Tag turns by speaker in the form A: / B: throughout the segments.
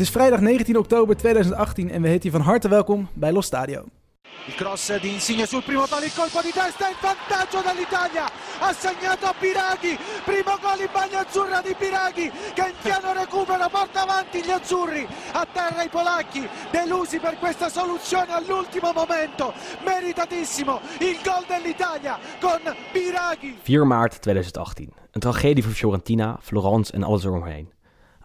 A: Het is vrijdag 19 oktober 2018 en we heten je van harte welkom bij Los Stadio.
B: Il cross di Insigne sul primo palo, il colpo di testa in vantaggio dall'Italia. Ha segnato a Biraghi, primo gol in maglia azzurra di in piano recupero porta avanti gli azzurri. A terra i polacchi, delusi per questa soluzione all'ultimo momento. Meritatissimo il gol dell'Italia con Biraghi.
C: 4 maart 2018. Een tragedie voor Fiorentina, Florence en alles eromheen.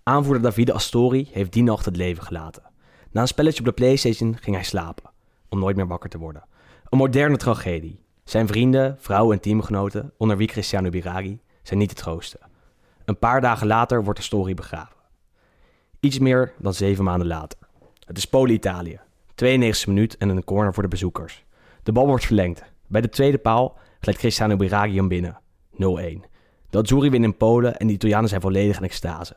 C: Aanvoerder Davide Astori heeft die nacht het leven gelaten. Na een spelletje op de Playstation ging hij slapen, om nooit meer wakker te worden. Een moderne tragedie. Zijn vrienden, vrouw en teamgenoten, onder wie Cristiano Biraghi, zijn niet te troosten. Een paar dagen later wordt Astori begraven. Iets meer dan zeven maanden later. Het is Polen-Italië. 92e minuut en een corner voor de bezoekers. De bal wordt verlengd. Bij de tweede paal glijdt Cristiano Biraghi hem binnen. 0-1. De Azzurri winnen in Polen en de Italianen zijn volledig in extase.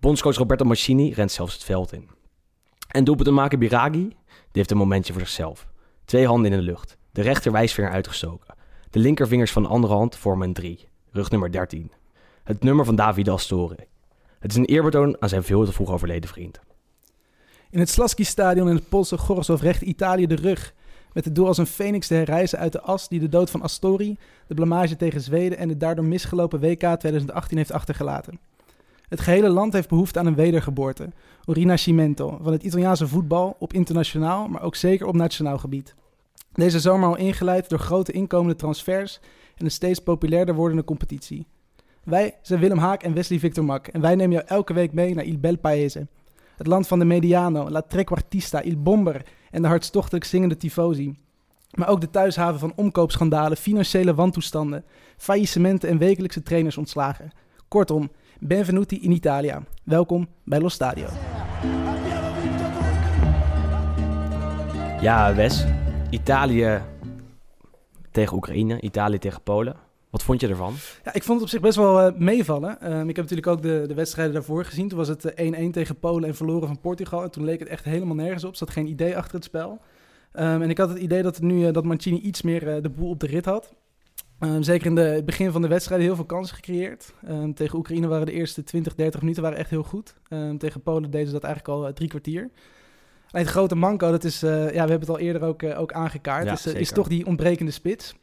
C: Bondscoach Roberto Mancini rent zelfs het veld in. En doelpuntenmaker Biraghi, die heeft een momentje voor zichzelf. Twee handen in de lucht. De rechter wijsvinger uitgestoken. De linkervingers van de andere hand vormen een 3. Rug nummer 13. Het nummer van Davide Astori. Het is een eerbetoon aan zijn veel te vroeg overleden vriend.
A: In het Slaski-stadion in het Poolse Gorzów recht Italië de rug. Met het doel als een phoenix te herrijzen uit de as die de dood van Astori, de blamage tegen Zweden en het daardoor misgelopen WK 2018 heeft achtergelaten. Het gehele land heeft behoefte aan een wedergeboorte, un rinascimento, van het Italiaanse voetbal op internationaal, maar ook zeker op nationaal gebied. Deze zomer al ingeleid door grote inkomende transfers en een steeds populairder wordende competitie. Wij zijn Willem Haak en Wesley Victor Mak en wij nemen jou elke week mee naar Il Bel Paese. Het land van de Mediano, La Trequartista, Il Bomber en de hartstochtelijk zingende tifosi. Maar ook de thuishaven van omkoopschandalen, financiële wantoestanden, faillissementen en wekelijkse trainers ontslagen. Kortom, benvenuti in Italia. Welkom bij Los Stadio.
C: Ja, Wes. Italië tegen Oekraïne, Italië tegen Polen. Wat vond je ervan?
A: Ja, ik vond het op zich best wel eh, meevallen. Ehm, ik heb natuurlijk ook de, de wedstrijden daarvoor gezien. Toen was het eh, 1-1 tegen Polen en verloren van Portugal. En toen leek het echt helemaal nergens op. Er zat geen idee achter het spel. Ehm, en ik had het idee dat, nu, eh, dat Mancini iets meer eh, de boel op de rit had. Ehm, zeker in de, het begin van de wedstrijd heel veel kansen gecreëerd. Ehm, tegen Oekraïne waren de eerste 20, 30 minuten waren echt heel goed. Ehm, tegen Polen deden ze dat eigenlijk al eh, drie kwartier. Alleen het grote manco, dat is, eh, ja, we hebben het al eerder ook, eh, ook aangekaart,
C: Ja,
A: is, is toch die ontbrekende spits.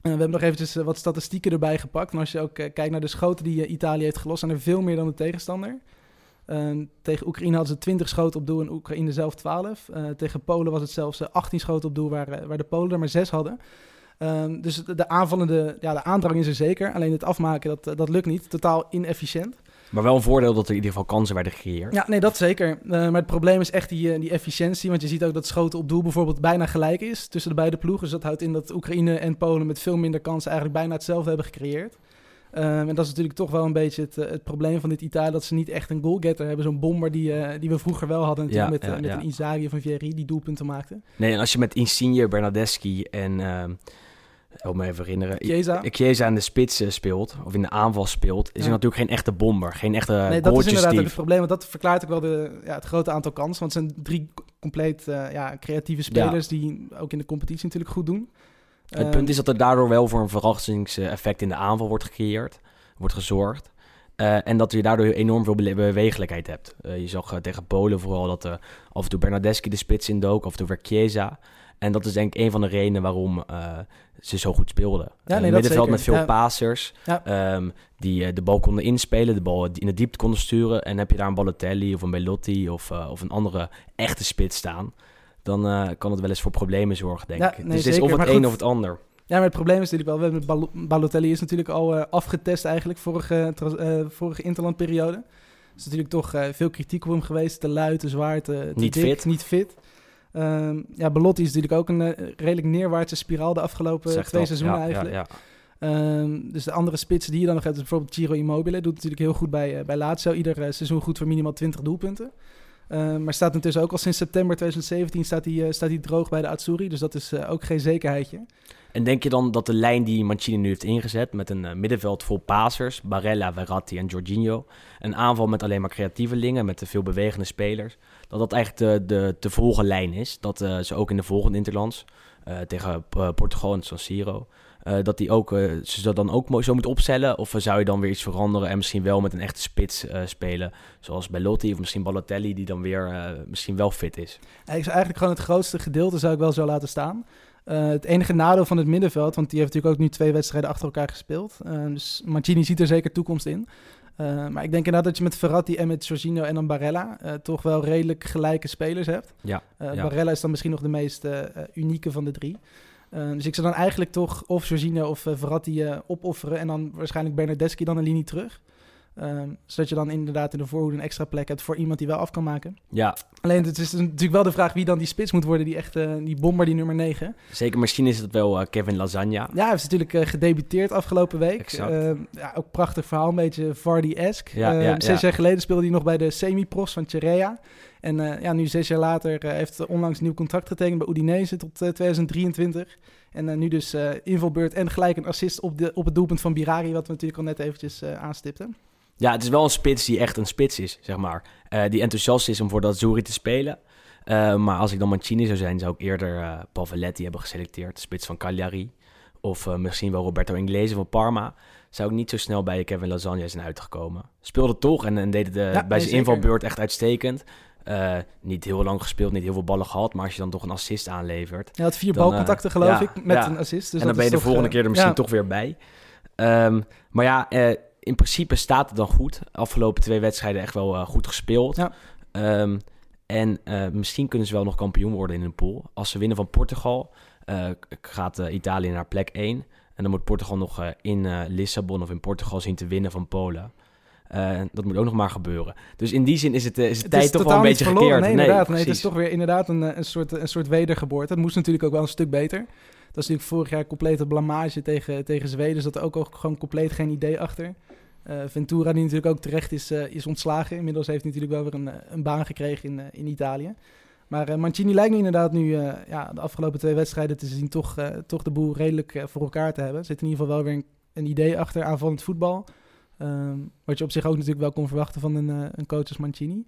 A: We hebben nog eventjes wat statistieken erbij gepakt. En als je ook kijkt naar de schoten die Italië heeft gelost, zijn er veel meer dan de tegenstander. Tegen Oekraïne hadden ze 20 schoten op doel en Oekraïne zelf 12. Eh, tegen Polen was het zelfs eh, 18 schoten op doel, waar, waar de Polen er maar 6 hadden. Ehm, dus de, de aanvallende, ja, de aandrang is er zeker. Alleen het afmaken, dat, eh, dat lukt niet. Totaal inefficiënt.
C: Maar wel een voordeel dat er in ieder geval kansen werden gecreëerd.
A: Ja, nee, dat zeker. Eh, maar het probleem is echt die, eh, die efficiëntie. Want je ziet ook dat schoten op doel bijvoorbeeld bijna gelijk is tussen de beide ploegen. Dus dat houdt in dat Oekraïne en Polen met veel minder kansen eigenlijk bijna hetzelfde hebben gecreëerd. Ehm, en dat is natuurlijk toch wel een beetje het, het probleem van dit Italië. Dat ze niet echt een goalgetter hebben. Zo'n bomber die, die we vroeger wel hadden natuurlijk
C: Ja,
A: met,
C: ja,
A: met
C: ja.
A: een Inzaghi of een Vieri die doelpunten maakte.
C: Nee, en als je met Insigne, Bernardeschi en... help me even herinneren.
A: Chiesa.
C: Chiesa in de spits eh, speelt, of in de aanval speelt, is
A: Ja.
C: natuurlijk geen echte bomber. Geen echte
A: nee, dat is inderdaad ook het probleem. Want dat verklaart ook wel de, ja, het grote aantal kansen. Want het zijn drie compleet eh, ja, creatieve spelers die ook in de competitie natuurlijk goed doen.
C: Het
A: Ehm,
C: punt is dat er daardoor wel voor een verrassingseffect in de aanval wordt gecreëerd, wordt gezorgd. Eh, en dat je daardoor enorm veel bewe- bewegelijkheid hebt. Je zag tegen Polen vooral dat af en toe Bernardeschi de spits indook, af en toe weer Chiesa. En dat is denk ik een van de redenen waarom eh, ze zo goed speelden.
A: nee,
C: Een
A: dat
C: middenveld met veel
A: Ja.
C: passers,
A: Ja.
C: ehm, die eh, de bal konden inspelen, de bal in de diepte konden sturen. En heb je daar een Balotelli of een Belotti of, eh, of een andere echte spits staan... dan eh, kan het wel eens voor problemen zorgen, denk
A: Ja,
C: ik.
A: nee,
C: dus het is of het
A: Maar
C: een
A: goed,
C: of het ander.
A: Ja, maar het probleem is natuurlijk wel, we hebben Bal- Balotelli is natuurlijk al eh, afgetest eigenlijk vorige, eh, vorige interlandperiode. Er is natuurlijk toch eh, veel kritiek op hem geweest, te luid, te zwaar, te, te
C: Niet
A: dik,
C: fit.
A: niet fit. Ehm, ja, Belotti is natuurlijk ook een eh, redelijk neerwaartse spiraal de afgelopen twee
C: dat.
A: seizoenen
C: Ja,
A: eigenlijk.
C: Ja, ja.
A: Ehm, dus de andere spitsen die je dan nog hebt, is bijvoorbeeld Giro Immobile. Doet natuurlijk heel goed bij, eh, bij Lazio. Ieder eh, seizoen goed voor minimaal 20 doelpunten. Ehm, maar staat intussen ook al sinds september 2017 staat hij, eh, staat hij droog bij de Azzurri. Dus dat is eh, ook geen zekerheidje.
C: En denk je dan dat de lijn die Mancini nu heeft ingezet... met een eh, middenveld vol passers, Barella, Verratti en Jorginho... een aanval met alleen maar creatievelingen, met veel bewegende spelers... dat dat eigenlijk de, de te volgen lijn is. Dat eh, ze ook in de volgende interlands eh, tegen eh, Portugal en San Siro. Eh, dat die ook, eh, ze dat dan ook zo moet opstellen? Of zou je dan weer iets veranderen en misschien wel met een echte spits eh, spelen? Zoals Belotti of misschien Balotelli, die dan weer eh, misschien wel fit is.
A: Ik zou eigenlijk gewoon het grootste gedeelte zou ik wel zo laten staan. Eh, het enige nadeel van het middenveld, want die heeft natuurlijk ook nu twee wedstrijden achter elkaar gespeeld. Eh, dus Mancini ziet er zeker toekomst in. Eh, maar ik denk inderdaad dat je met Verratti en met Jorginho en dan Barella eh, toch wel redelijk gelijke spelers hebt.
C: Ja,
A: Eh,
C: ja.
A: Barella is dan misschien nog de meest eh, eh, unieke van de drie. Eh, dus ik zou dan eigenlijk toch of Jorginho of eh, Verratti eh, opofferen en dan waarschijnlijk Bernardeschi dan een linie terug. Eh, zodat je dan inderdaad in de voorhoede een extra plek hebt voor iemand die wel af kan maken.
C: Ja,
A: Alleen het is natuurlijk wel de vraag wie dan die spits moet worden, die echte die bomber, die nummer 9.
C: zeker misschien is het wel eh, Kevin Lasagna.
A: Ja, hij is natuurlijk eh, gedebuteerd afgelopen week.
C: Exact.
A: Eh, ja, ook prachtig verhaal, een beetje Vardy-esque.
C: Ja,
A: Eh,
C: ja,
A: zes
C: ja.
A: jaar geleden speelde hij nog bij de semi-pros van Cherea. En eh, ja, nu zes jaar later eh, heeft hij onlangs een nieuw contract getekend bij Udinese tot eh, 2023. En eh, nu dus eh invalbeurt en gelijk een assist op, de, op het doelpunt van Birari, wat we natuurlijk al net eventjes eh, aanstipten.
C: Ja, het is wel een spits die echt een spits is, zeg maar. Eh, die enthousiast is om voor dat Zuri te spelen. Eh, maar als ik dan Mancini zou zijn, zou ik eerder Pavoletti hebben geselecteerd. Spits van Cagliari. Of misschien wel Roberto Inglese van Parma. Zou ik niet zo snel bij Kevin Lasagna zijn uitgekomen. Speelde toch en, en deed het
A: Ja,
C: bij zijn invalbeurt echt uitstekend. Niet heel lang gespeeld, niet heel veel ballen gehad. Maar als je dan toch een assist aanlevert.
A: Hij had vier
C: Dan,
A: balcontacten, geloof
C: ja,
A: ik, met
C: ja.
A: een assist. Dus
C: en dan ben je de volgende keer er misschien toch weer bij. Ehm, maar ja, in principe staat het dan goed. Afgelopen twee wedstrijden echt wel eh, goed gespeeld.
A: Ja.
C: Ehm, en eh, misschien kunnen ze wel nog kampioen worden in een pool. Als ze winnen van Portugal, eh, gaat Italië naar plek 1. En dan moet Portugal nog in Lissabon of in Portugal zien te winnen van Polen. Dat moet ook nog maar gebeuren. Dus in die zin is het, is de
A: Het
C: tijd
A: is
C: toch wel een beetje
A: verloren.
C: gekeerd.
A: Nee, inderdaad. Nee, het is toch weer inderdaad een, een, soort, een soort wedergeboorte. Het moest natuurlijk ook wel een stuk beter. Dat is natuurlijk vorig jaar complete blamage tegen, tegen Zweden. Er zat ook, ook gewoon compleet geen idee achter. Eh, Ventura, die natuurlijk ook terecht is, eh, is ontslagen. Inmiddels heeft hij natuurlijk wel weer een, eh, een baan gekregen in, in Italië. Maar Mancini lijkt me inderdaad nu ja, de afgelopen twee wedstrijden te zien toch, toch de boel redelijk voor elkaar te hebben. Er zit in ieder geval wel weer een, een idee achter aanvallend voetbal. Ehm, wat je op zich ook natuurlijk wel kon verwachten van een, een coach als Mancini.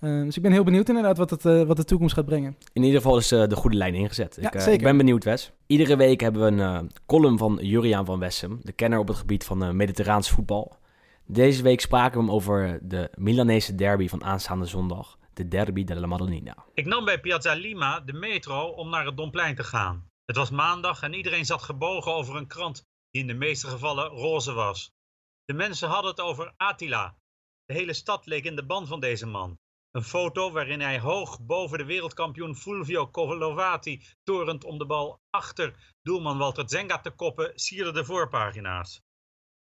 A: Ehm, dus ik ben heel benieuwd inderdaad wat, het, wat de toekomst gaat brengen.
C: In ieder geval is de goede lijn ingezet.
A: Ja,
C: ik, ik ben benieuwd, Wes. Iedere week hebben we een column van Juriaan van Wessem, de kenner op het gebied van Mediterraans voetbal. Deze week spraken we over de Milanese derby van aanstaande zondag, de Derby della Madonnina.
D: Ik nam bij Piazza Lima de metro om naar het Domplein te gaan. Het was maandag en iedereen zat gebogen over een krant die in de meeste gevallen roze was. De mensen hadden het over Attila. De hele stad leek in de ban van deze man. Een foto waarin hij hoog boven de wereldkampioen Fulvio Covalovati torend om de bal achter doelman Walter Zenga te koppen sierde de voorpagina's.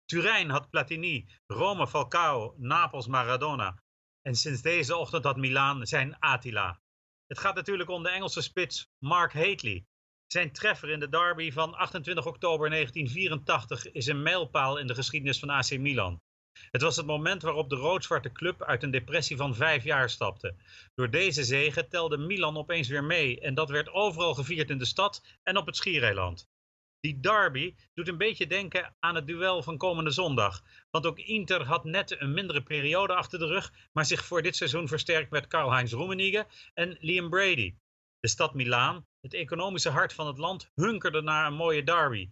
D: Turijn had Platini, Rome Falcao, Napels Maradona. En sinds deze ochtend had Milaan zijn Attila. Het gaat natuurlijk om de Engelse spits Mark Hateley. Zijn treffer in de derby van 28 oktober 1984 is een mijlpaal in de geschiedenis van AC Milan. Het was het moment waarop de rood-zwarte club uit een depressie van vijf jaar stapte. Door deze zege telde Milan opeens weer mee en dat werd overal gevierd in de stad en op het Schiereiland. Die derby doet een beetje denken aan het duel van komende zondag. Want ook Inter had net een mindere periode achter de rug, maar zich voor dit seizoen versterkt met Karl-Heinz Rummenigge en Liam Brady. De stad Milaan, het economische hart van het land, hunkerde naar een mooie derby.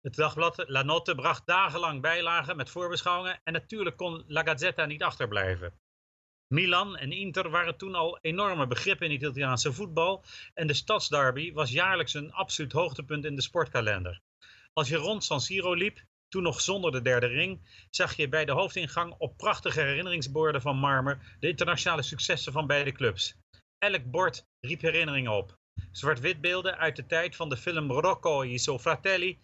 D: Het dagblad La Notte bracht dagenlang bijlagen met voorbeschouwingen en natuurlijk kon La Gazzetta niet achterblijven. Milan en Inter waren toen al enorme begrippen in het Italiaanse voetbal en de stadsderby was jaarlijks een absoluut hoogtepunt in de sportkalender. Als je rond San Siro liep, toen nog zonder de derde ring, zag je bij de hoofdingang op prachtige herinneringsborden van marmer de internationale successen van beide clubs. Elk bord riep herinneringen op. Zwart-wit beelden uit de tijd van de film Rocco i suoi fratelli.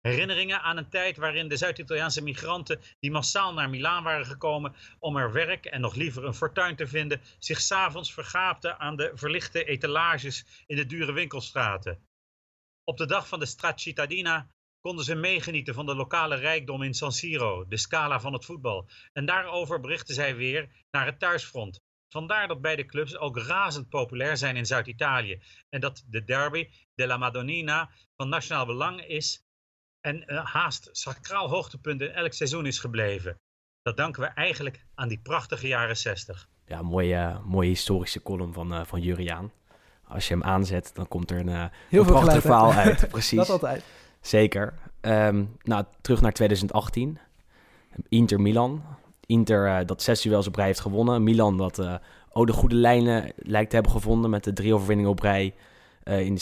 D: Herinneringen aan een tijd waarin de Zuid-Italiaanse migranten die massaal naar Milaan waren gekomen om er werk en nog liever een fortuin te vinden, zich s'avonds vergaapten aan de verlichte etalages in de dure winkelstraten. Op de dag van de Straccittadina konden ze meegenieten van de lokale rijkdom in San Siro, de scala van het voetbal. En daarover berichten zij weer naar het thuisfront. Vandaar dat beide clubs ook razend populair zijn in Zuid-Italië. En dat de derby della Madonnina van nationaal belang is en uh, haast sacraal hoogtepunt in elk seizoen is gebleven. Dat danken we eigenlijk aan die prachtige jaren 60.
C: Ja, mooie, mooie historische column van, uh, van Juriaan. Als je hem aanzet, dan komt er een,
A: Heel
C: een
A: veel
C: prachtig verhaal
A: uit.
C: uit. Precies.
A: Dat altijd.
C: Zeker. Ehm, nou, terug naar 2018. Inter Milan. Inter uh, dat zes duels op rij heeft gewonnen. Milan dat uh, ook de goede lijnen lijkt te hebben gevonden met de drie overwinningen op rij. Uh, in,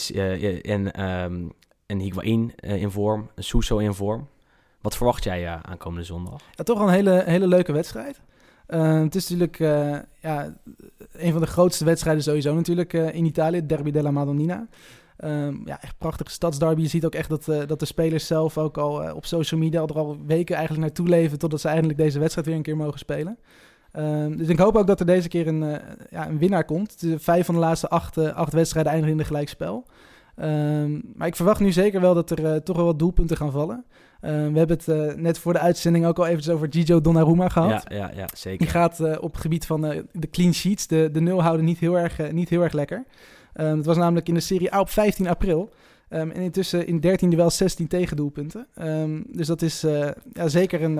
C: en, um, en Higuain in vorm, Suso in vorm. Wat verwacht jij aankomende zondag?
A: Ja, toch een hele, hele leuke wedstrijd. Uh, het is natuurlijk ja, een van de grootste wedstrijden sowieso natuurlijk in Italië, Derby della Madonnina. Um, ja, echt prachtige stadsderby. Je ziet ook echt dat, dat de spelers zelf ook al op social media er al weken eigenlijk naartoe leven totdat ze eindelijk deze wedstrijd weer een keer mogen spelen. Um, dus ik hoop ook dat er deze keer een, ja, een winnaar komt. Vijf van de laatste acht, acht wedstrijden eindigen in de gelijkspel. Um, maar ik verwacht nu zeker wel dat er toch wel wat doelpunten gaan vallen. Uh, we hebben het uh, net voor de uitzending ook al eventjes over Gigio Donnarumma gehad.
C: Ja, ja, ja zeker.
A: Die gaat uh, op het gebied van de clean sheets, de, de nul houden, niet heel erg, niet heel erg lekker. Um, het was namelijk in de Serie A op 15 april. Um, en intussen in 13 wel 16 tegendoelpunten. Um, dus dat is ja, zeker een,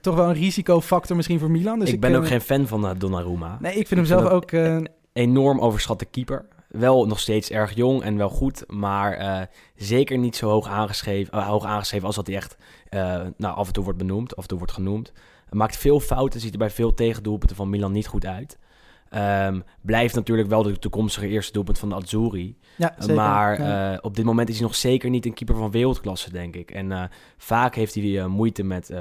A: toch wel een risicofactor misschien voor Milan. Dus
C: ik ben ook geen fan van Donnarumma.
A: Nee, ik vind ik hem zelf ook...
C: Een enorm overschatte keeper wel nog steeds erg jong en wel goed, maar uh, zeker niet zo hoog aangeschreven, uh, hoog aangeschreven als dat hij echt uh, nou, af en toe wordt benoemd, af en toe wordt genoemd. Hij maakt veel fouten, ziet er bij veel tegendoelpunten van Milan niet goed uit. Um, blijft natuurlijk wel de toekomstige eerste doelpunt van de Azzurri.
A: Ja, zeker,
C: maar
A: ja.
C: op dit moment is hij nog zeker niet een keeper van wereldklasse, denk ik. En vaak heeft hij moeite met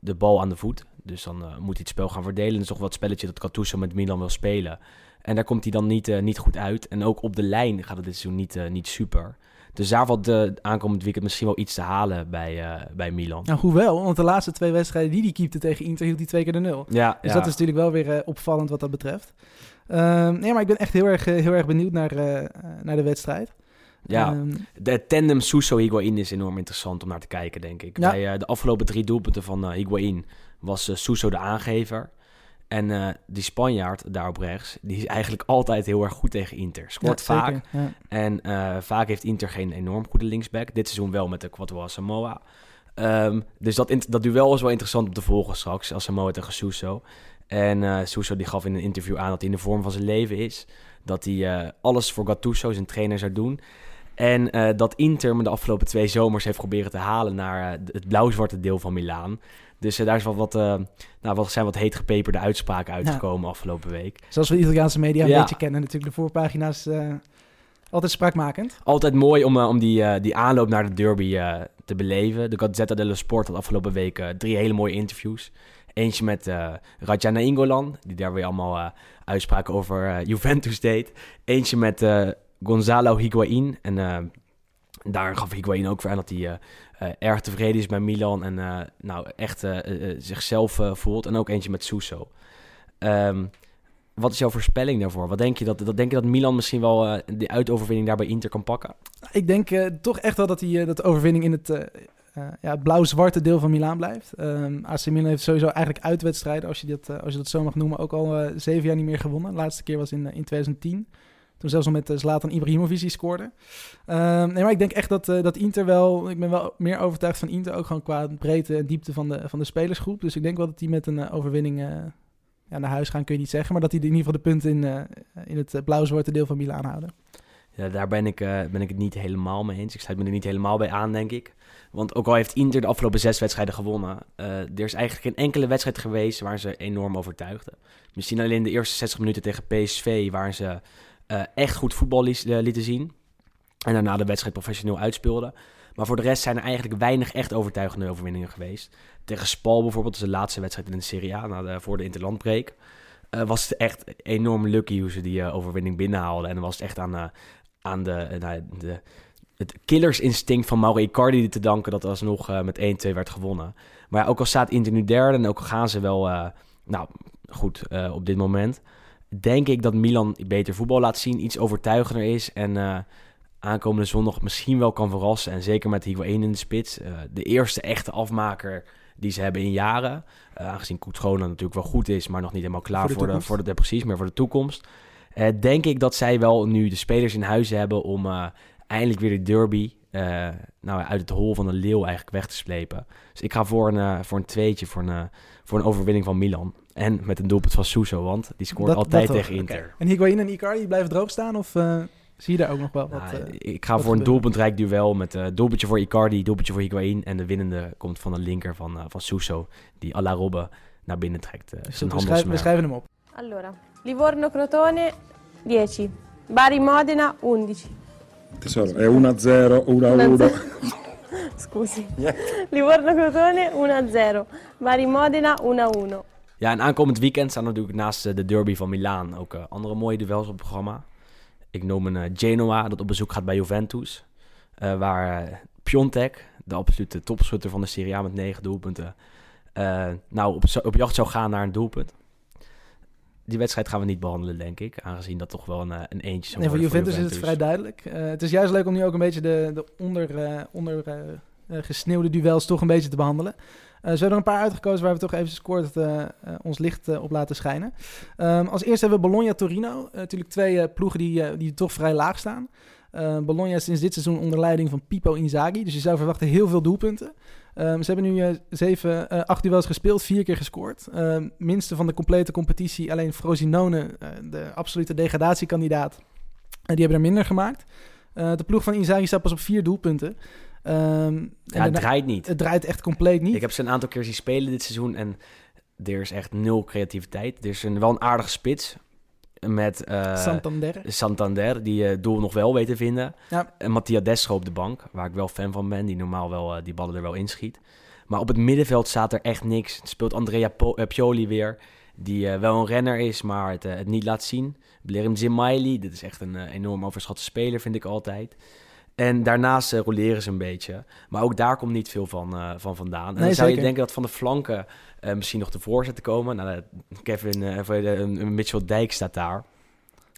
C: de bal aan de voet. Dus dan moet hij het spel gaan verdelen. Dat is toch wel het spelletje dat Gattuso met Milan wil spelen. En daar komt hij dan niet, uh, niet goed uit. En ook op de lijn gaat het dit seizoen niet, uh, niet super. Dus daar valt de aankomend weekend misschien wel iets te halen bij, uh, bij Milan.
A: Nou, hoewel, want de laatste twee wedstrijden die hij keepte tegen Inter hield hij twee keer de nul.
C: Ja,
A: dus
C: ja.
A: dat is natuurlijk wel weer opvallend wat dat betreft. Ehm, nee, maar ik ben echt heel erg, heel erg benieuwd naar, naar de wedstrijd.
C: Ja,
A: Um,
C: de tandem Suso-Higuain is enorm interessant om naar te kijken, denk ik.
A: Ja.
C: Bij de afgelopen drie doelpunten van Higuain was Suso de aangever. En uh, die Spanjaard daarop rechts, die is eigenlijk altijd heel erg goed tegen Inter. Scoort
A: ja,
C: vaak.
A: zeker, ja.
C: En uh, vaak heeft Inter geen enorm goede linksback. Dit seizoen wel met de Quattro Samoa. Um, dus dat, dat duel is wel interessant om te volgen straks. Als Samoa tegen Suso. En uh, Suso die gaf in een interview aan dat hij in de vorm van zijn leven is. Dat hij alles voor Gattuso, zijn trainer, zou doen. En dat Inter me de afgelopen twee zomers heeft proberen te halen naar het blauw-zwarte deel van Milaan. Dus uh, daar is wel wat, uh, nou, wat, zijn wat heet gepeperde uitspraken uitgekomen ja. afgelopen week.
A: Zoals we de Italiaanse media
C: Ja.
A: een beetje kennen. Natuurlijk de voorpagina's uh, altijd spraakmakend.
C: Altijd mooi om, om die, die aanloop naar de derby te beleven. De Gazzetta dello Sport had afgelopen week drie hele mooie interviews. Eentje met Rajana Ingolan, die daar weer allemaal uitspraken over Juventus deed. Eentje met Gonzalo Higuain. En daar gaf Higuain ook voor aan dat hij erg tevreden is bij Milan. En nou, echt zichzelf voelt. En ook eentje met Suso. Um, wat is jouw voorspelling daarvoor? Wat denk je dat, dat, denk je dat Milan misschien wel die uitoverwinning daar bij Inter kan pakken?
A: Ik denk toch echt wel dat, die, dat de overwinning in het uh, ja, blauw-zwarte deel van Milaan blijft. Um, AC Milan heeft sowieso eigenlijk uitwedstrijden, als je dat, uh, als je dat zo mag noemen, ook al uh, zeven jaar niet meer gewonnen. De laatste keer was in, in 2010. Zelfs nog met Zlatan Ibrahimovic scoorde. Um, nee, maar ik denk echt dat, dat Inter wel... Ik ben wel meer overtuigd van Inter, ook gewoon qua breedte en diepte van de, van de spelersgroep. Dus ik denk wel dat die met een overwinning ja, naar huis gaan, kun je niet zeggen. Maar dat die in ieder geval de punten in, in het blauw-zwarte deel van Milaan houden.
C: Ja, daar ben ik, ben ik het niet helemaal mee eens. Ik sluit me er niet helemaal bij aan, denk ik. Want ook al heeft Inter de afgelopen zes wedstrijden gewonnen, er is eigenlijk geen enkele wedstrijd geweest waar ze enorm overtuigden. Misschien alleen de eerste 60 minuten tegen PSV, waar ze uh, echt goed voetbal li uh, lieten zien. En daarna de wedstrijd professioneel uitspeelden. Maar voor de rest zijn er eigenlijk weinig echt overtuigende overwinningen geweest. Tegen Spal bijvoorbeeld, dus de laatste wedstrijd in de Serie A, na de, voor de interlandbreek. was het echt enorm lucky hoe ze die overwinning binnenhaalden. En dan was het echt aan, aan de, de het killersinstinct van Mauro Icardi te danken dat er alsnog uh, met 1-2 werd gewonnen. Maar ja, ook al staat Inter nu derde en ook al gaan ze wel, uh, nou goed, uh, op dit moment, denk ik dat Milan beter voetbal laat zien, iets overtuigender is en aankomende zondag misschien wel kan verrassen. En zeker met Higuain in de spits, de eerste echte afmaker die ze hebben in jaren. aangezien Koetschona natuurlijk wel goed is, maar nog niet helemaal klaar voor de, voor de, voor de precies, maar voor de toekomst. denk ik dat zij wel nu de spelers in huis hebben om eindelijk weer de derby uh, nou, uit het hol van de leeuw eigenlijk weg te slepen. Dus ik ga voor een, uh, voor een tweetje, voor een, uh, voor een overwinning van Milan. En met een doelpunt van Suso, want die scoort
A: Dat-
C: altijd
A: dat
C: tegen Inter.
A: En Higuain en Icardi blijven droog staan of eh, Zie je daar ook nog wel wat...
C: Nou,
A: eh,
C: ik ga
A: wat
C: voor een doelpuntrijk duel met eh doelpuntje voor Icardi, doelpuntje voor Higuain. En de winnende komt van de linker van, eh van Suso, die à la Robbe naar binnen trekt. eh,
A: dus
C: zijn
A: we, schrijven, we schrijven hem op.
E: Allora, Livorno-Crotone 10, Bari-Modena 11.
F: Tesoro, è 1-0, 1-1.
E: Scusi. Livorno-Crotone 1-0, Bari-Modena 1-1.
C: Ja, en aankomend weekend staan natuurlijk naast eh, de derby van Milaan ook eh, andere mooie duels op het programma. Ik noem een eh, Genoa dat op bezoek gaat bij Juventus. waar Piontek, de absolute topschutter van de Serie A met negen doelpunten, nou op, op jacht zou gaan naar een doelpunt. Die wedstrijd gaan we niet behandelen, denk ik. Aangezien dat toch wel een, een eentje zou
A: Nee, voor Juventus is het vrij duidelijk. Het is juist leuk om nu ook een beetje de, de onder, onder gesneeuwde duels toch een beetje te behandelen. Eh zo hebben er een paar uitgekozen waar we toch even kort eh, eh, ons licht op laten schijnen. Ehm, als eerste hebben we Bologna-Torino. Natuurlijk twee ploegen die, die toch vrij laag staan. Eh, Bologna is sinds dit seizoen onder leiding van Pipo Inzaghi. Dus je zou verwachten heel veel doelpunten. Ehm, ze hebben nu zeven, acht duels gespeeld, vier keer gescoord. Ehm, minste van de complete competitie. Alleen Frosinone, de absolute degradatiekandidaat, die hebben er minder gemaakt. De ploeg van Inzaghi staat pas op vier doelpunten. Ehm,
C: Ja, het draait niet.
A: het draait echt compleet niet.
C: Ik heb ze een aantal keer zien spelen dit seizoen en er is echt nul creativiteit. Er is een, wel een aardige spits met eh,
A: Santander.
C: Santander, die eh doel nog wel weet te vinden.
A: Ja.
C: En Mattia Destro op de bank, waar ik wel fan van ben, die normaal wel eh, die ballen er wel inschiet. Maar op het middenveld staat er echt niks. Het speelt Andrea Po- Pioli weer, die wel een renner is, maar het, het niet laat zien. Blerim Zimaili, dit is echt een enorm overschatte speler, vind ik altijd. En daarnaast eh, roleren ze een beetje. Maar ook daar komt niet veel van, eh, van vandaan. En
A: Nee,
C: dan zou je denken dat van de flanken eh, misschien nog de voorzetten komen. Nou, Kevin, Mitchell Dijk staat daar.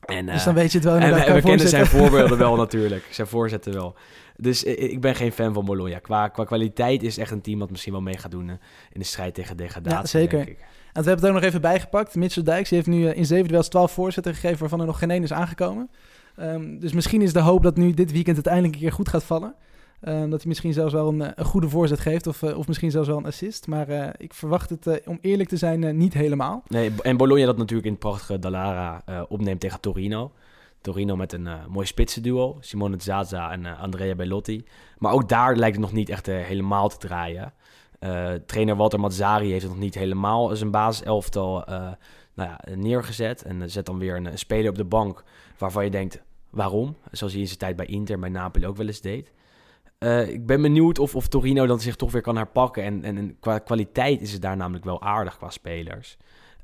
C: En,
A: dus dan weet je het wel
C: en we, kennen zijn voorbeelden wel natuurlijk. Zijn voorzetten wel. Dus ik ben geen fan van Bologna. Qua, qua kwaliteit is echt een team dat misschien wel mee gaat doen in de strijd tegen degradatie.
A: Ja, zeker.
C: denk ik.
A: En we hebben het ook nog even bijgepakt. Mitchell Dijks heeft nu in zeven duels 12 voorzetten gegeven, waarvan er nog geen één is aangekomen. Ehm, dus misschien is de hoop dat nu dit weekend het eindelijk een keer goed gaat vallen. Ehm, dat hij misschien zelfs wel een, eh, een goede voorzet geeft, of, eh, of misschien zelfs wel een assist. Maar eh, ik verwacht het, om eerlijk te zijn, niet helemaal.
C: Nee, en Bologna dat natuurlijk in het prachtige Dallara opneemt tegen Torino. Torino met een mooi spitsenduo. Simone Zaza en Andrea Bellotti. Maar ook daar lijkt het nog niet echt helemaal te draaien. Trainer Walter Mazzari heeft het nog niet helemaal zijn basiselftal nou ja, neergezet. En zet dan weer een speler op de bank waarvan je denkt, waarom? Zoals hij in zijn tijd bij Inter, bij Napoli ook wel eens deed. Eh, ik ben benieuwd of, of Torino dan zich toch weer kan herpakken. En, en, qua kwaliteit is het daar namelijk wel aardig qua spelers.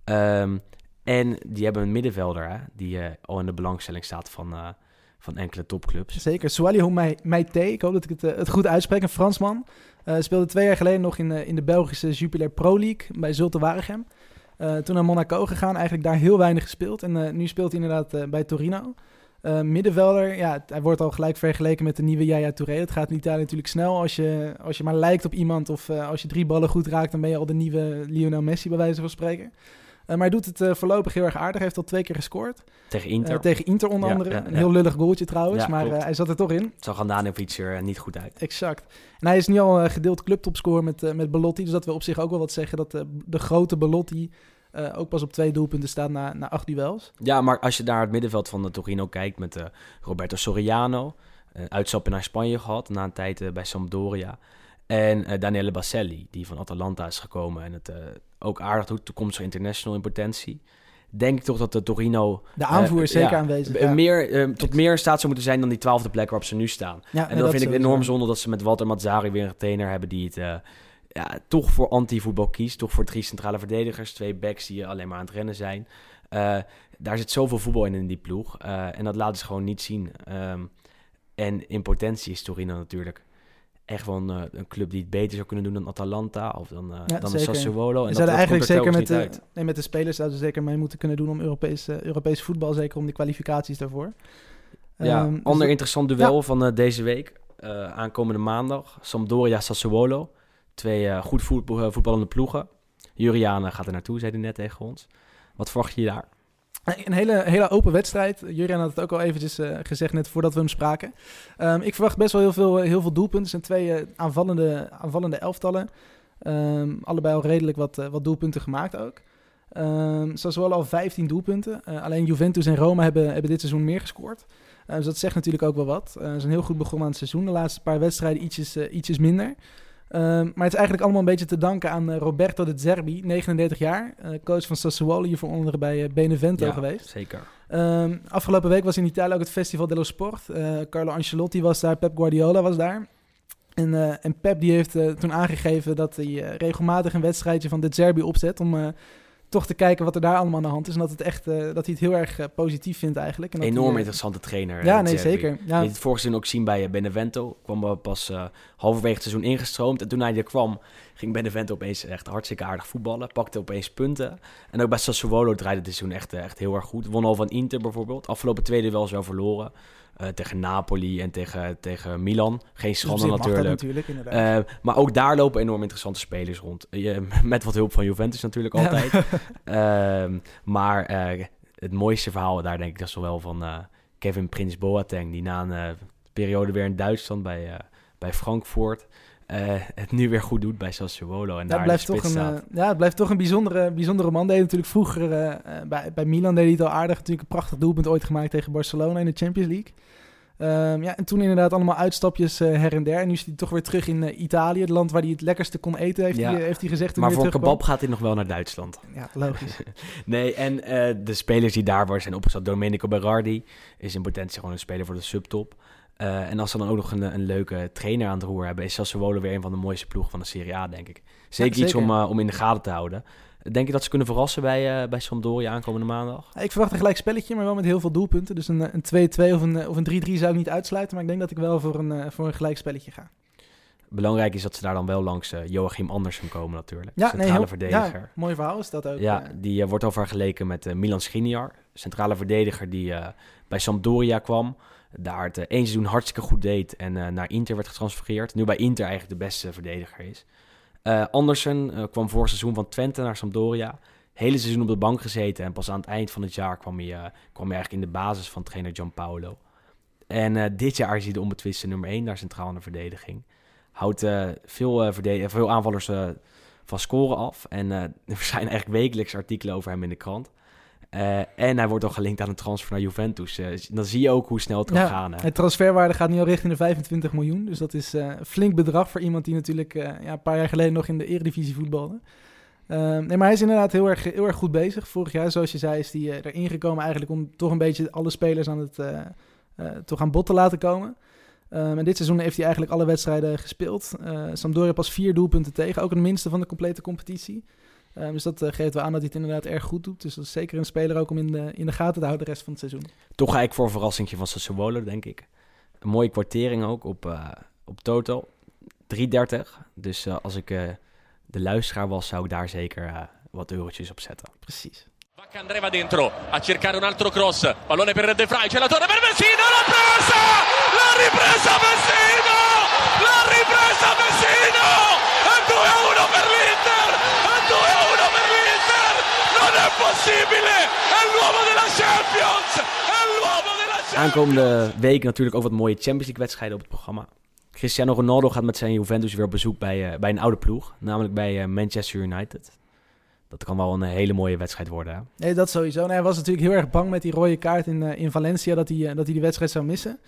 C: Ehm, en die hebben een middenvelder die eh, al in de belangstelling staat van, eh, van enkele topclubs.
A: Zeker. Swaliho Meite, ik hoop dat ik het, het goed uitspreek, een Fransman. Speelde twee jaar geleden nog in, in de Belgische Jupiler Pro League bij Zulte Waregem. Toen naar Monaco gegaan, eigenlijk daar heel weinig gespeeld. En nu speelt hij inderdaad bij Torino. Eh, middenvelder, ja, hij wordt al gelijk vergeleken met de nieuwe Yaya Touré. Het gaat in Italië natuurlijk snel. Als je, als je maar lijkt op iemand of eh, als je drie ballen goed raakt, dan ben je al de nieuwe Lionel Messi bij wijze van spreken. Eh, maar hij doet het voorlopig heel erg aardig. Hij heeft al twee keer gescoord.
C: Tegen Inter.
A: Tegen Inter onder
C: Ja,
A: andere.
C: ja,
A: een heel lullig goaltje trouwens, maar hij zat er toch in.
C: Het zag Andanovic er niet goed uit.
A: Exact. En hij is nu al gedeeld clubtopscorer met, met Belotti. Dus dat wil op zich ook wel wat zeggen dat de grote Belotti eh, ook pas op twee doelpunten staat na, na acht duels.
C: Ja, maar als je naar het middenveld van de Torino kijkt met eh, Roberto Soriano, een uitstapje naar Spanje gehad na een tijd bij Sampdoria. En Daniele Baselli, die van Atalanta is gekomen en het ook aardig doet, toekomstig international in potentie. Denk ik toch dat de Torino
A: De aanvoer is zeker
C: ja,
A: aanwezig. ja.
C: meer, tot meer in staat zou moeten zijn dan die twaalfde plek waarop ze nu staan.
A: Ja,
C: En dan vind ik enorm zonde dat ze met Walter Mazzari weer een trainer hebben die het ja, toch voor anti-voetbal kiest. Toch voor drie centrale verdedigers, twee backs die alleen maar aan het rennen zijn. Eh, daar zit zoveel voetbal in in die ploeg. eh, en dat laten ze gewoon niet zien. Ehm, en in potentie is Torino natuurlijk echt wel een, eh, een club die het beter zou kunnen doen dan Atalanta of dan,
A: Ja,
C: dan. Sassuolo. En
A: zouden eigenlijk
C: er
A: zeker met de, nee, met de spelers zouden ze zeker mee moeten kunnen doen om Europees, Europees voetbal, zeker om die kwalificaties daarvoor.
C: Ja,
A: dus
C: ander
A: dat-
C: interessant duel van deze week. aankomende maandag. Sampdoria Sassuolo. Twee eh, goed eh, voetballende ploegen. Juriana gaat er naartoe, zei hij net tegen ons. Wat verwacht je daar?
A: Een hele, hele open wedstrijd. Jurian had het ook al eventjes eh, gezegd net voordat we hem spraken. Ehm, ik verwacht best wel heel veel, heel veel doelpunten. Het zijn twee aanvallende, aanvallende elftallen. Ehm, allebei al redelijk wat, wat doelpunten gemaakt ook. Um, Sassuolo al 15 doelpunten. alleen Juventus en Roma hebben, hebben dit seizoen meer gescoord. dus dat zegt natuurlijk ook wel wat. ze zijn heel goed begonnen aan het seizoen. De laatste paar wedstrijden ietsjes, ietsjes minder. Ehm, maar het is eigenlijk allemaal een beetje te danken aan uh, Roberto de Zerbi, 39 jaar. Uh, coach van Sassuolo, hiervoor onder bij uh, Benevento
C: ja,
A: geweest.
C: zeker.
A: Um, afgelopen week was in Italië ook het Festival dello Sport. Carlo Ancelotti was daar, Pep Guardiola was daar. En, en Pep die heeft toen aangegeven dat hij regelmatig een wedstrijdje van de Zerbi opzet... om toch te kijken wat er daar allemaal aan de hand is. En dat, het echt, uh, dat hij het heel erg uh, positief vindt eigenlijk. En
C: Enorm
A: hij, uh,
C: interessante trainer.
A: Ja, nee, zeker. Ja.
C: Je het vorige seizoen ook zien bij Benevento. Kwam pas halverwege het seizoen ingestroomd. En toen hij er kwam, ging Benevento opeens echt hartstikke aardig voetballen. Pakte opeens punten. En ook bij Sassuolo draaide het seizoen echt, echt heel erg goed. Won al van Inter bijvoorbeeld. Afgelopen tweede wel wel verloren. Uh, tegen Napoli en tegen, tegen Milan. Geen schande
A: dus
C: natuurlijk.
A: natuurlijk
C: uh, maar ook daar lopen enorm interessante spelers rond. Je, met wat hulp van Juventus natuurlijk altijd. Ja. uh, maar eh, het mooiste verhaal daar denk ik dat is wel van Kevin Prins Boateng. Die na een periode weer in Duitsland bij, bij Frankfurt... het nu weer goed doet bij Sassuolo. En
A: ja,
C: daar
A: blijft toch een, ja, het blijft toch een bijzondere, bijzondere man. Deed natuurlijk vroeger bij, bij Milan deed hij het al aardig. Natuurlijk een prachtig doelpunt ooit gemaakt tegen Barcelona in de Champions League. Um, ja, en toen inderdaad allemaal uitstapjes uh, her en der. En nu is hij toch weer terug in uh, Italië, het land waar hij het lekkerste kon eten, heeft, ja. hij, heeft hij gezegd.
C: Maar voor kebab gaat hij nog wel naar Duitsland.
A: Ja, logisch.
C: nee, en uh, de spelers die daar waren zijn opgesteld. Domenico Berardi is in potentie gewoon een speler voor de subtop. En als ze dan ook nog een, een leuke trainer aan het roer hebben, is Sassuolo weer een van de mooiste ploegen van de Serie A, denk ik. Zeker, ja, zeker. iets om, om in de gaten te houden. Denk je dat ze kunnen verrassen bij, uh, bij Sampdoria aankomende maandag?
A: Ik verwacht een gelijk spelletje, maar wel met heel veel doelpunten. Dus een 2-2 of een, of een 3-3 zou ik niet uitsluiten. Maar ik denk dat ik wel voor een, voor een gelijk spelletje ga.
C: Belangrijk is dat ze daar dan wel langs Joachim Andersen komen natuurlijk.
A: Ja,
C: centrale
A: nee, heel,
C: verdediger.
A: Ja, mooi verhaal is dat ook.
C: Ja, die wordt al vergeleken met Milan Skriniar. Centrale verdediger die bij Sampdoria kwam. Daar het één seizoen hartstikke goed deed en naar Inter werd getransfereerd. Nu bij Inter eigenlijk de beste verdediger is. Uh, Andersen kwam vorig seizoen van Twente naar Sampdoria. Hele seizoen op de bank gezeten. En pas aan het eind van het jaar kwam hij, kwam hij eigenlijk in de basis van trainer Gianpaolo. En dit jaar is hij de onbetwiste nummer 1 daar centraal in de verdediging. Houdt veel, veel aanvallers van scoren af. En er zijn eigenlijk wekelijks artikelen over hem in de krant. Uh, en hij wordt al gelinkt aan een transfer naar Juventus. Uh, dan zie je ook hoe snel het kan
A: ja,
C: gaan. Hè?
A: Het transferwaarde gaat nu al richting de 25 miljoen. Dus dat is uh, een flink bedrag voor iemand die natuurlijk ja, een paar jaar geleden nog in de Eredivisie voetbalde. Ehm, nee, maar hij is inderdaad heel erg, heel erg goed bezig. Vorig jaar, zoals je zei, is hij erin gekomen eigenlijk om toch een beetje alle spelers aan het toch aan bod te laten komen. Um, en dit seizoen heeft hij eigenlijk alle wedstrijden gespeeld. Sampdoria pas vier doelpunten tegen, ook het minste van de complete competitie. Um, dus dat uh, geeft wel aan dat hij het inderdaad erg goed doet. Dus dat is zeker een speler ook om in de, in de gaten te houden de rest van het seizoen.
C: Toch eigenlijk voor een verrassingje van Sassuolo, denk ik. Een mooie kwartering ook op, uh, op total. 3,30. Dus uh, als ik de luisteraar was, zou ik daar zeker wat eurotjes op zetten.
A: Precies.
G: Andreva dentro a cercare un altro cross. Pallone per De Vrij. C'è la torre per Messina. L'ha presa! L'ha ripresa Messina! L'ha ripresa Messina! E 2-1 per l'Inter! E 2-1 per l'Inter! È l'uomo della Champions! È l'uomo della Champions!
C: Aankomende week natuurlijk ook wat mooie Champions League wedstrijden op het programma. Cristiano Ronaldo gaat met zijn Juventus weer op bezoek bij, uh, bij een oude ploeg. Namelijk bij uh, Manchester United. Dat kan wel een hele mooie wedstrijd worden. Hè?
A: Nee, dat sowieso. Nee, hij was natuurlijk heel erg bang met die rode kaart in, uh, in Valencia dat hij, uh, dat hij die wedstrijd zou missen.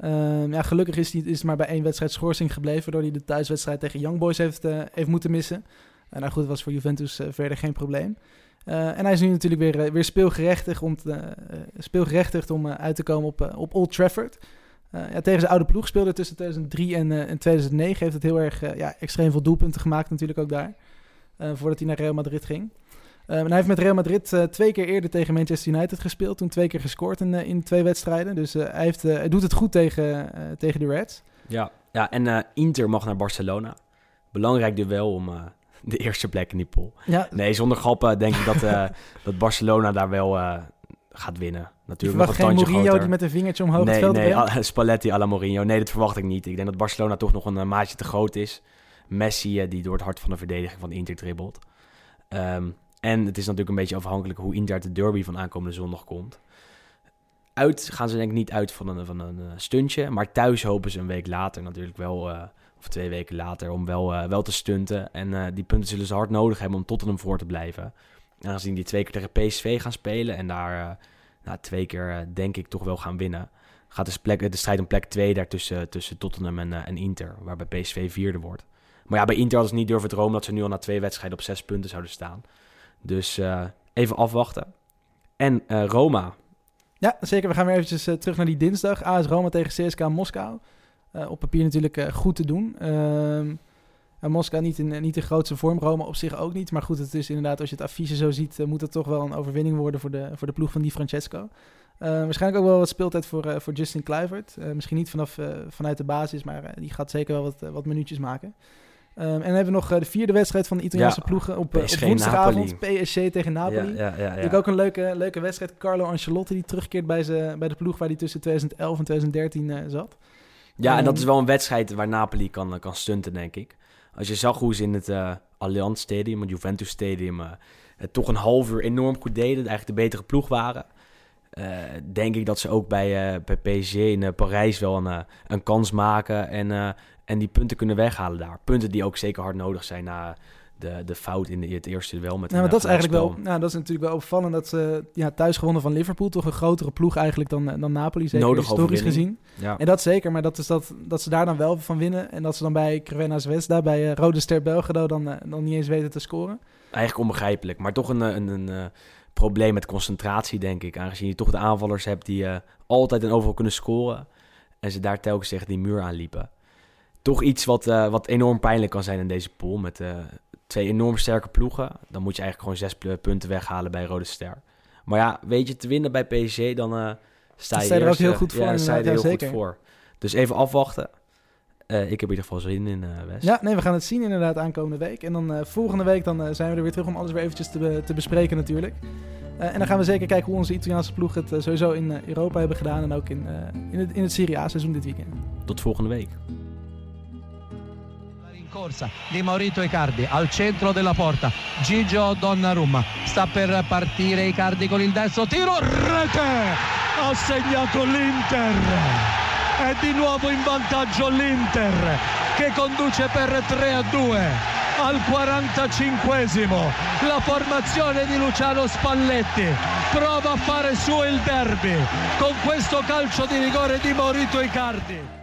A: Uh, ja, gelukkig is hij is maar bij één wedstrijd schorsing gebleven, waardoor hij de thuiswedstrijd tegen Young Boys heeft, heeft moeten missen. En nou goed, was voor Juventus verder geen probleem. En hij is nu natuurlijk weer, weer speelgerechtigd om, speelgerechtigd om uit te komen op, op Old Trafford. ja, tegen zijn oude ploeg speelde tussen 2003 en, en 2009. Heeft het heel erg ja, extreem veel doelpunten gemaakt natuurlijk ook daar. Voordat hij naar Real Madrid ging. En hij heeft met Real Madrid twee keer eerder tegen Manchester United gespeeld. Toen twee keer gescoord in, in twee wedstrijden. Dus hij, heeft, hij doet het goed tegen, tegen de Reds.
C: Ja, ja en Inter mag naar Barcelona. Belangrijk duel om de eerste plek in die pool.
A: Ja.
C: Nee, zonder grappen denk ik dat, dat Barcelona daar wel gaat winnen. Natuurlijk
A: nog een geen Mourinho groter. die met een vingertje omhoog
C: nee,
A: het veld
C: Nee, Spalletti à la Mourinho. Nee, dat verwacht ik niet. Ik denk dat Barcelona toch nog een maatje te groot is. Messi die door het hart van de verdediging van Inter dribbelt. Um, en het is natuurlijk een beetje afhankelijk hoe Inter de derby van aankomende zondag komt. Uit gaan ze denk ik niet uit van een, van een stuntje. Maar thuis hopen ze een week later natuurlijk wel, of twee weken later, om wel, uh, wel te stunten. En uh, die punten zullen ze hard nodig hebben om Tottenham voor te blijven. Aangezien die twee keer tegen PSV gaan spelen en daar nou, twee keer denk ik toch wel gaan winnen. Gaat dus plek, de strijd om plek 2 daar tussen, Tottenham en, en Inter, waarbij PSV vierde wordt. Maar ja, bij Inter hadden ze niet durven dromen dat ze nu al na twee wedstrijden op zes punten zouden staan. Dus even afwachten. En Roma,
A: ja, zeker. We gaan weer eventjes terug naar die dinsdag. AS Roma tegen CSK Moskou. Uh, op papier natuurlijk uh, goed te doen. Uh, Moskou niet in niet de grootste vorm, Roma op zich ook niet. Maar goed, het is inderdaad, als je het affiche zo ziet, moet het toch wel een overwinning worden voor de, voor de ploeg van Di Francesco. waarschijnlijk ook wel wat speeltijd voor, voor Justin Kluivert. misschien niet vanaf, vanuit de basis, maar die gaat zeker wel wat, wat minuutjes maken. Um, en dan hebben we nog uh, de vierde wedstrijd van de Italiaanse ja, ploegen op, uh, op woensdagavond. PSG tegen Napoli. Ja, ja, ja, ook een leuke, leuke wedstrijd. Carlo Ancelotti die terugkeert bij, ze, bij de ploeg waar hij tussen 2011 en 2013 uh, zat.
C: Ja, en dat is wel een wedstrijd waar Napoli kan, kan stunten, denk ik. Als je zag hoe ze in het Allianz Stadium, het Juventus Stadium, het toch een half uur enorm goed deden. Eigenlijk de betere ploeg waren. denk ik dat ze ook bij, bij PSG in Parijs wel een, een kans maken. En en die punten kunnen weghalen daar. Punten die ook zeker hard nodig zijn na de, de fout in, de, het eerste wel met.
A: Ja, maar dat is eigenlijk wel. Nou, dat is natuurlijk wel opvallend dat ze ja, thuis gewonnen van Liverpool, toch een grotere ploeg eigenlijk dan, eh, dan Napoli, zeker Nodig historisch gezien. Ja. En dat zeker, maar dat is dat, dat ze daar dan wel van winnen en dat ze dan bij Crvena Zvezda, bij uh, Rode Ster Belgrado dan, uh, dan niet eens weten te scoren.
C: Eigenlijk onbegrijpelijk, maar toch een, een, een, probleem met concentratie, denk ik. Aangezien je toch de aanvallers hebt die altijd en overal kunnen scoren en ze daar telkens tegen die muur aanliepen toch iets wat, wat enorm pijnlijk kan zijn in deze pool. Met twee enorm sterke ploegen. Dan moet je eigenlijk gewoon zes punten weghalen bij Rode Ster. Maar ja, weet je, te winnen bij PSG, dan uh, sta je,
A: er ook heel goed voor. Ja, sta je er heel zeker.
C: goed voor. Dus even afwachten. ik heb in ieder geval zin in West.
A: Ja, nee, we gaan het zien inderdaad aankomende week. En dan volgende week dan, zijn we er weer terug om alles weer eventjes te, be te bespreken natuurlijk. en dan gaan we zeker kijken hoe onze Italiaanse ploeg het sowieso in Europa hebben gedaan. En ook in, in, het, in het Serie A seizoen dit weekend.
C: Tot volgende week.
H: Corsa di Maurito Icardi al centro della porta. Gigio Donnarumma sta per partire Icardi con il destro tiro rete! Ha segnato l'Inter! È di nuovo in vantaggio l'Inter che conduce per 3 a 2 al 45esimo la formazione di Luciano Spalletti prova a fare su il derby con questo calcio di rigore di Maurito Icardi